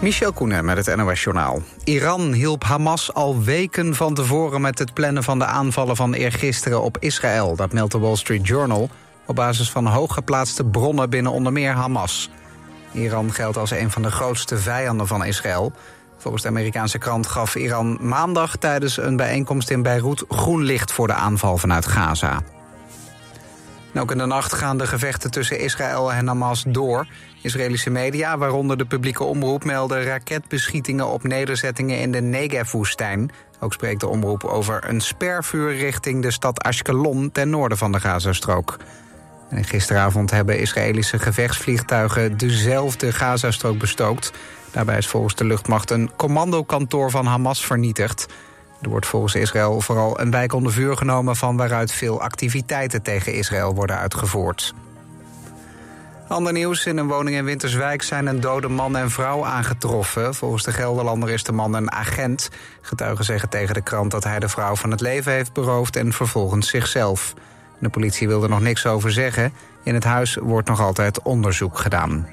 Michel Koenen met het NOS-journaal. Iran hielp Hamas al weken van tevoren met het plannen van de aanvallen van eergisteren op Israël. Dat meldt de Wall Street Journal op basis van hooggeplaatste bronnen binnen onder meer Hamas. Iran geldt als een van de grootste vijanden van Israël. Volgens de Amerikaanse krant gaf Iran maandag tijdens een bijeenkomst in Beirut groen licht voor de aanval vanuit Gaza. ook in de nacht gaan de gevechten tussen Israël en Hamas door. Israëlische media, waaronder de publieke omroep, melden raketbeschietingen op nederzettingen in de Negev-woestijn. Ook spreekt de omroep over een spervuur richting de stad Ashkelon ten noorden van de Gazastrook. En gisteravond hebben Israëlische gevechtsvliegtuigen dezelfde Gazastrook bestookt. Daarbij is volgens de luchtmacht een commandokantoor van Hamas vernietigd. Er wordt volgens Israël vooral een wijk onder vuur genomen... van waaruit veel activiteiten tegen Israël worden uitgevoerd. Ander nieuws. In een woning in Winterswijk zijn een dode man en vrouw aangetroffen. Volgens de Gelderlander is de man een agent. Getuigen zeggen tegen de krant dat hij de vrouw van het leven heeft beroofd... en vervolgens zichzelf. De politie wil er nog niks over zeggen. In het huis wordt nog altijd onderzoek gedaan.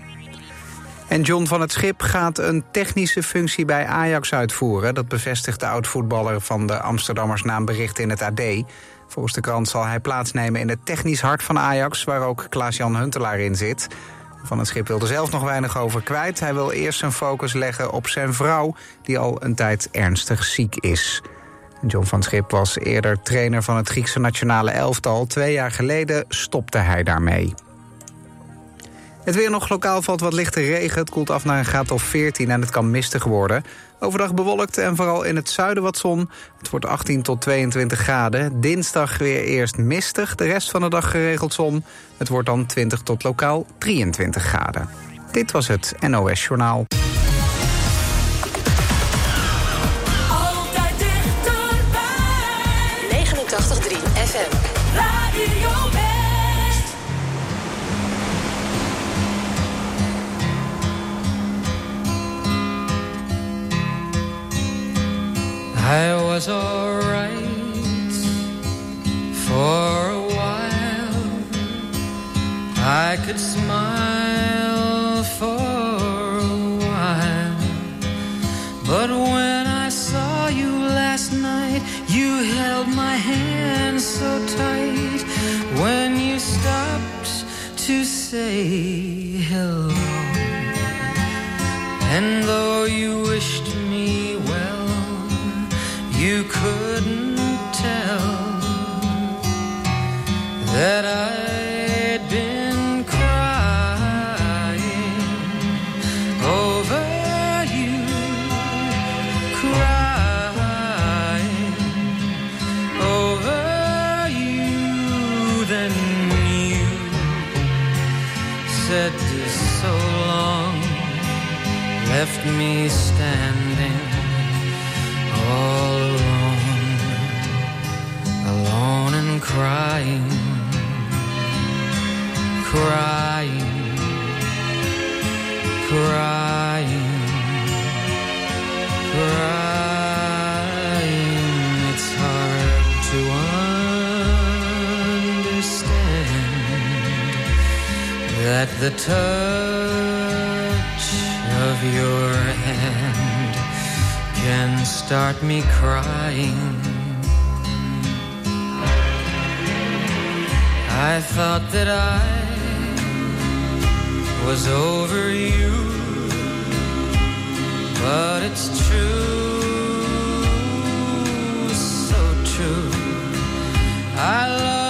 En John van het Schip gaat een technische functie bij Ajax uitvoeren. Dat bevestigt de oud-voetballer van de Amsterdammers naambericht in het AD. Volgens de krant zal hij plaatsnemen in het technisch hart van Ajax... waar ook Klaas-Jan Huntelaar in zit. Van het Schip wil er zelf nog weinig over kwijt. Hij wil eerst zijn focus leggen op zijn vrouw... die al een tijd ernstig ziek is. John van Schip was eerder trainer van het Griekse nationale elftal. Twee jaar geleden stopte hij daarmee. Het weer nog lokaal valt wat lichte regen. Het koelt af naar een graad of 14 en het kan mistig worden. Overdag bewolkt en vooral in het zuiden wat zon. Het wordt 18 tot 22 graden. Dinsdag weer eerst mistig, de rest van de dag geregeld zon. Het wordt dan 20 tot lokaal 23 graden. Dit was het NOS Journaal. Was alright for a while. I could smile for a while. But when I saw you last night, you held my hand so tight. When you stopped to say the touch of your hand can start me crying. I thought that I was over you, but it's true, so true. I love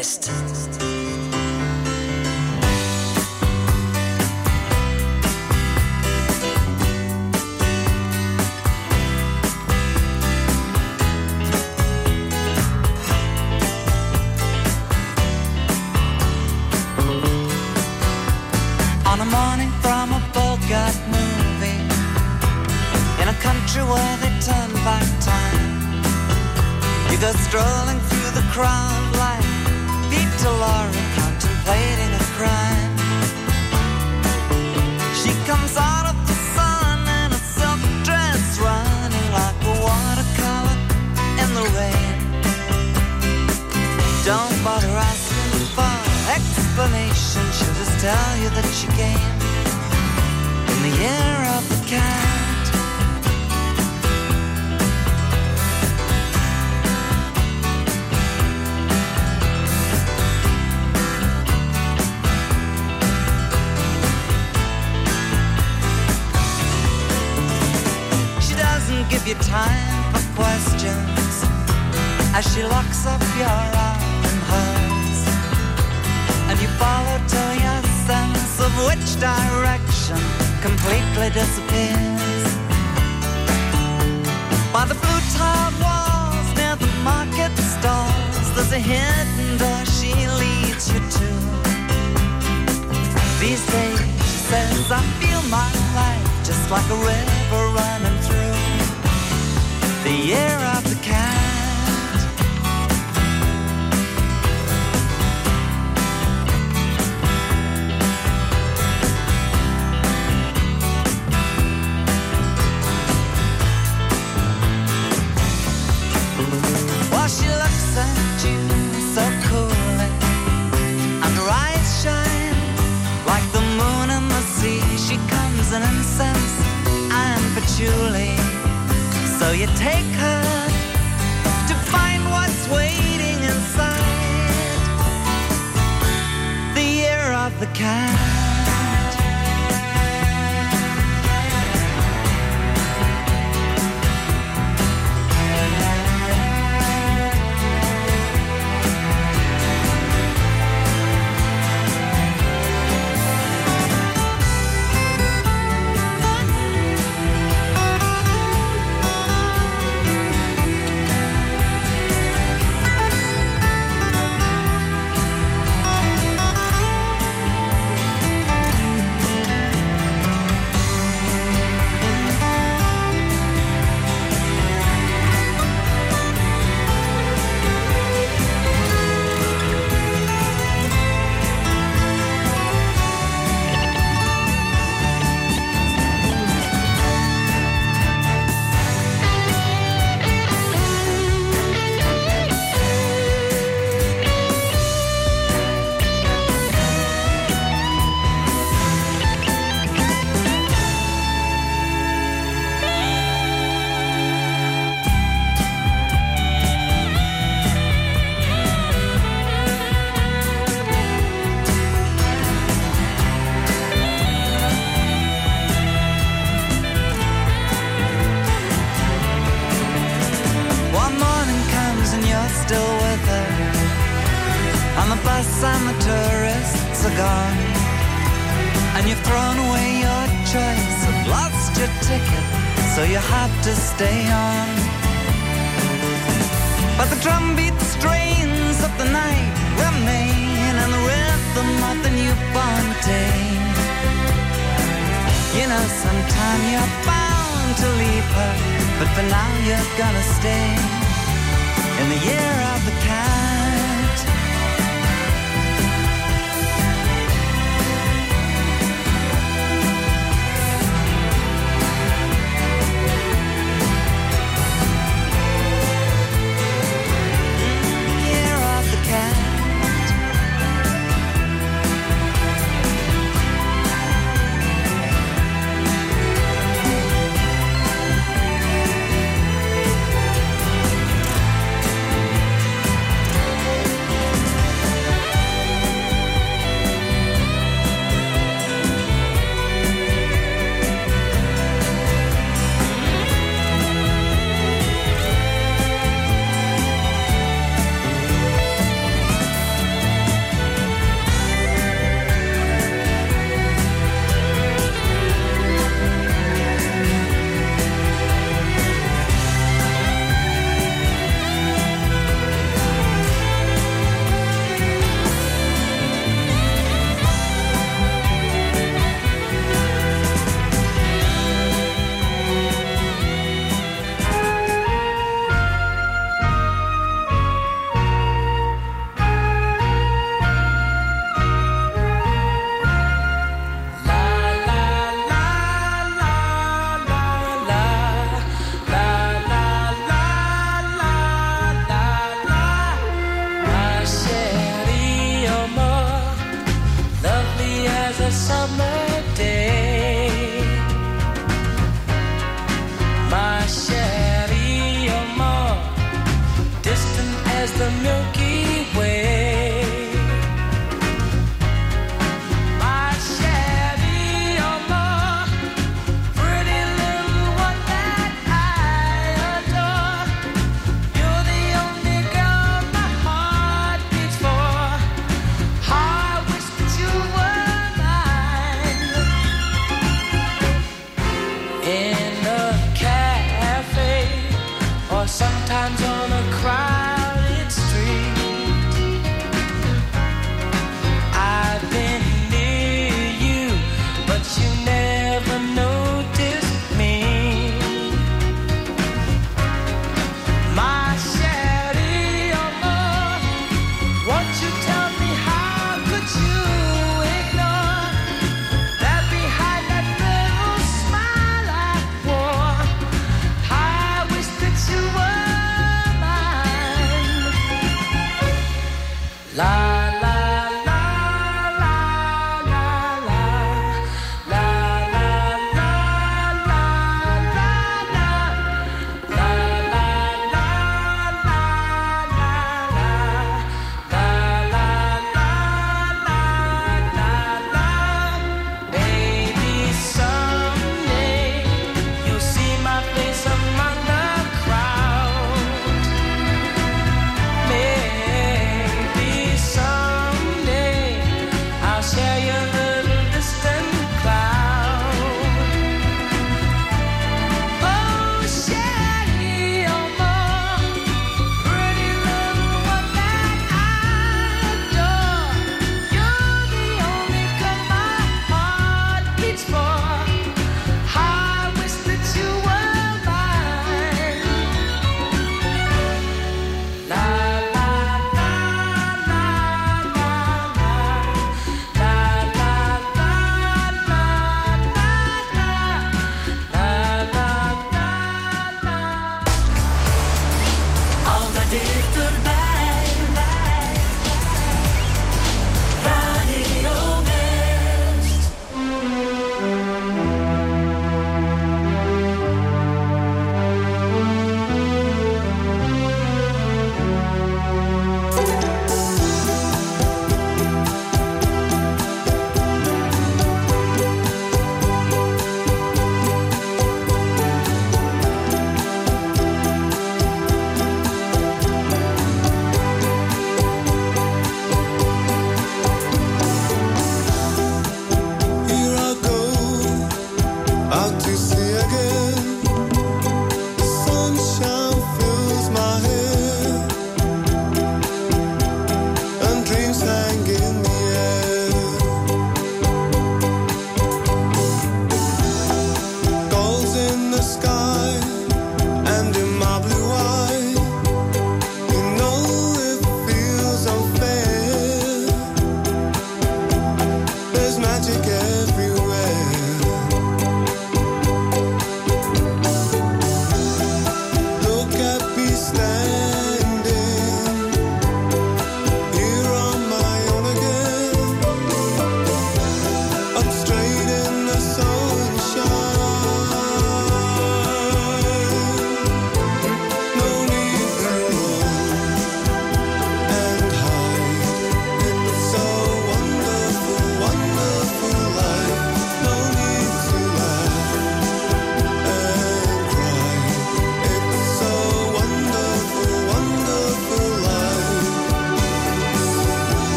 West. Explanation. She'll just tell you that she came in the year of the cat. She doesn't give you time for questions as she locks up your arm follow to your sense of which direction completely disappears. By the blue tiled walls near the market stalls, there's a hidden door she leads you to. These days, she says, I feel my life just like a river running through the year of the patchouli. So you take her to find what's waiting inside the year of the cat. Sometimes on a crowded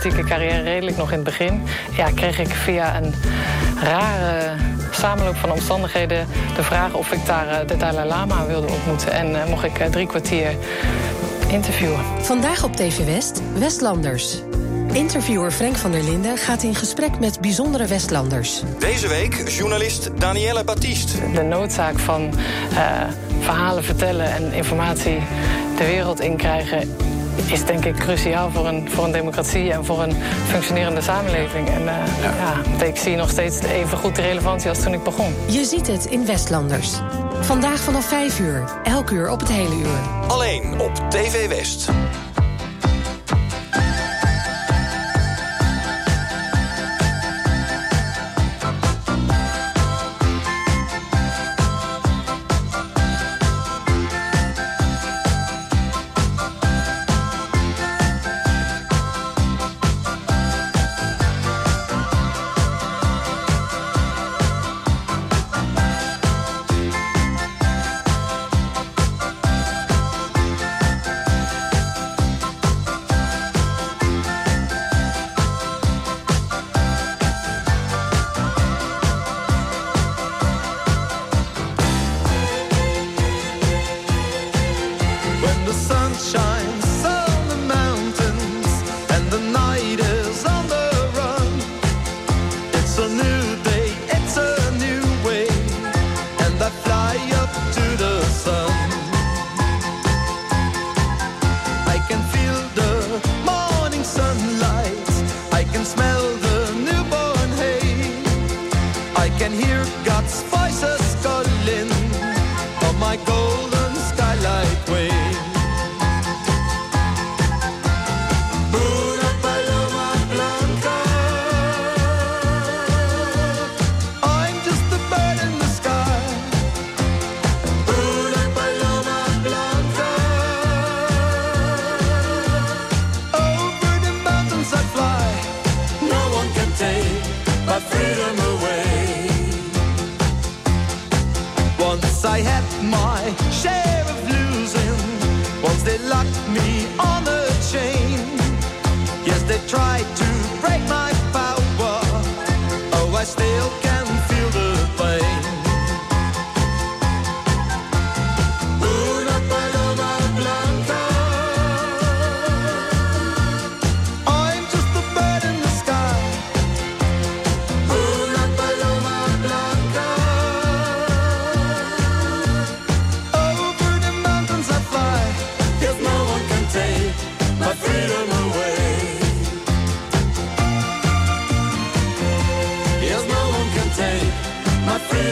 artistieke carrière redelijk nog in het begin... Ja, kreeg ik via een rare samenloop van omstandigheden de vraag of ik daar eh, de Dalai Lama wilde ontmoeten. En eh, mocht ik eh, drie kwartier interviewen. Vandaag op TV West, Westlanders. Interviewer Frank van der Linden gaat in gesprek met bijzondere Westlanders. Deze week journalist Danielle Baptiste. De noodzaak van verhalen vertellen en informatie de wereld in krijgen is denk ik cruciaal voor een, voor een democratie en voor een functionerende samenleving. En eh, ja. ik zie nog steeds even goed de relevantie als toen ik begon. Je ziet het in Westlanders. Vandaag vanaf 5 uur, elk uur op het hele uur. Alleen op TV West.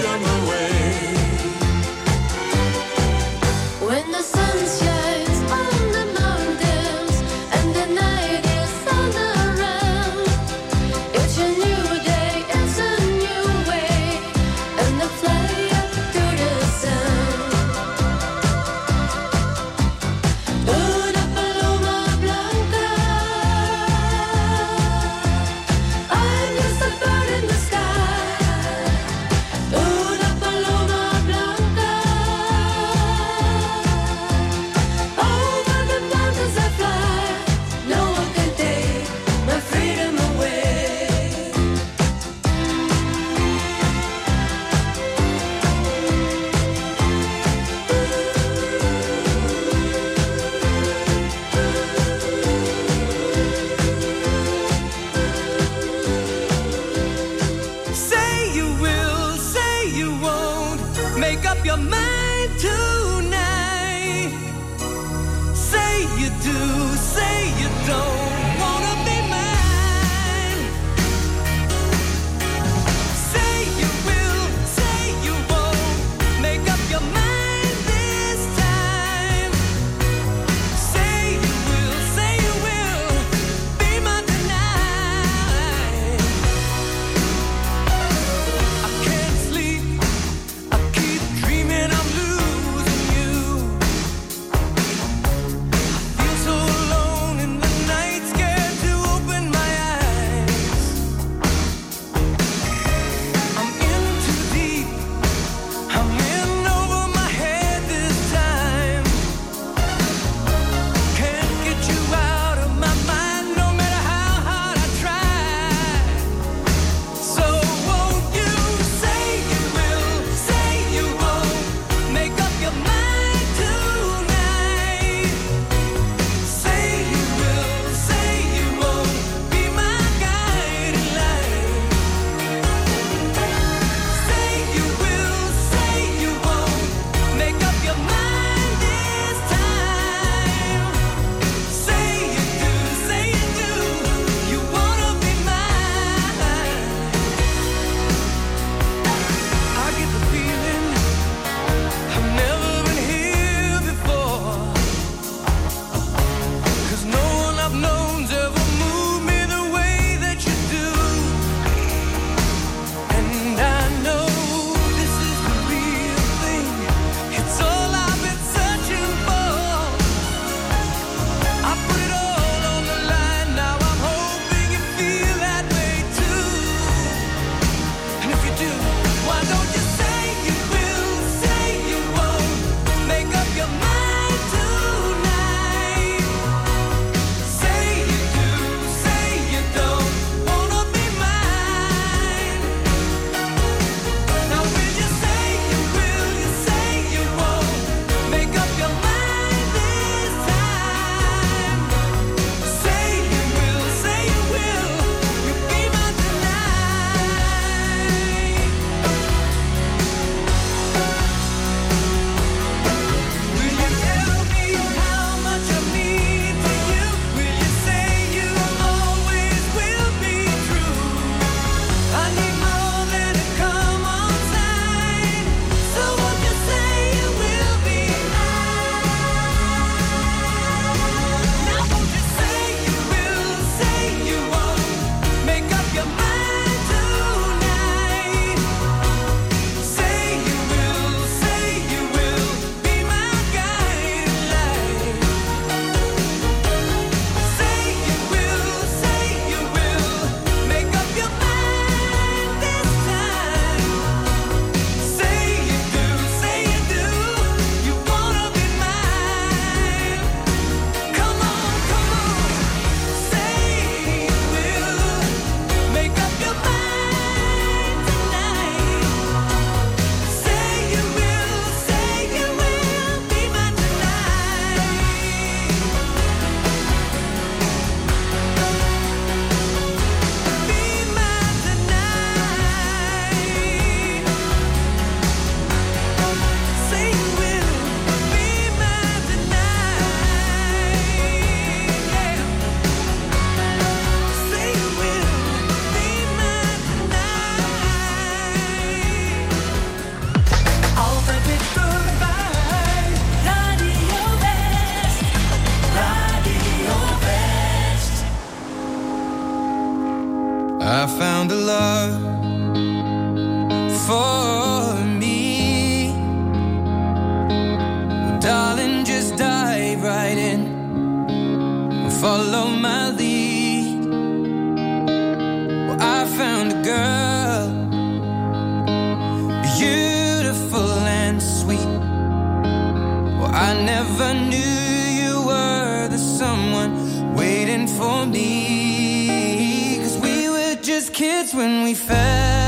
Babylon knew you were the someone waiting for me. Cause we were just kids when we fell.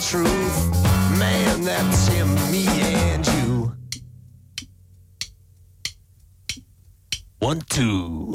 truth, man, that's him, me, and you. One, two.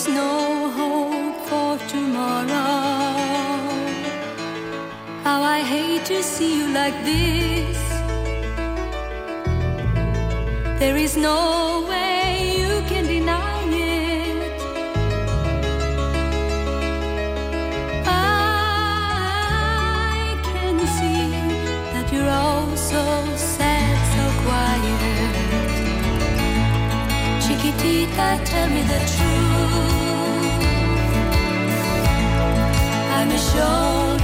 is no hope for tomorrow. How I hate to see you like this. There is no way you can deny it. I can see that you're all so sad, so quiet. Chiquitita, tell me the truth. find a shoulder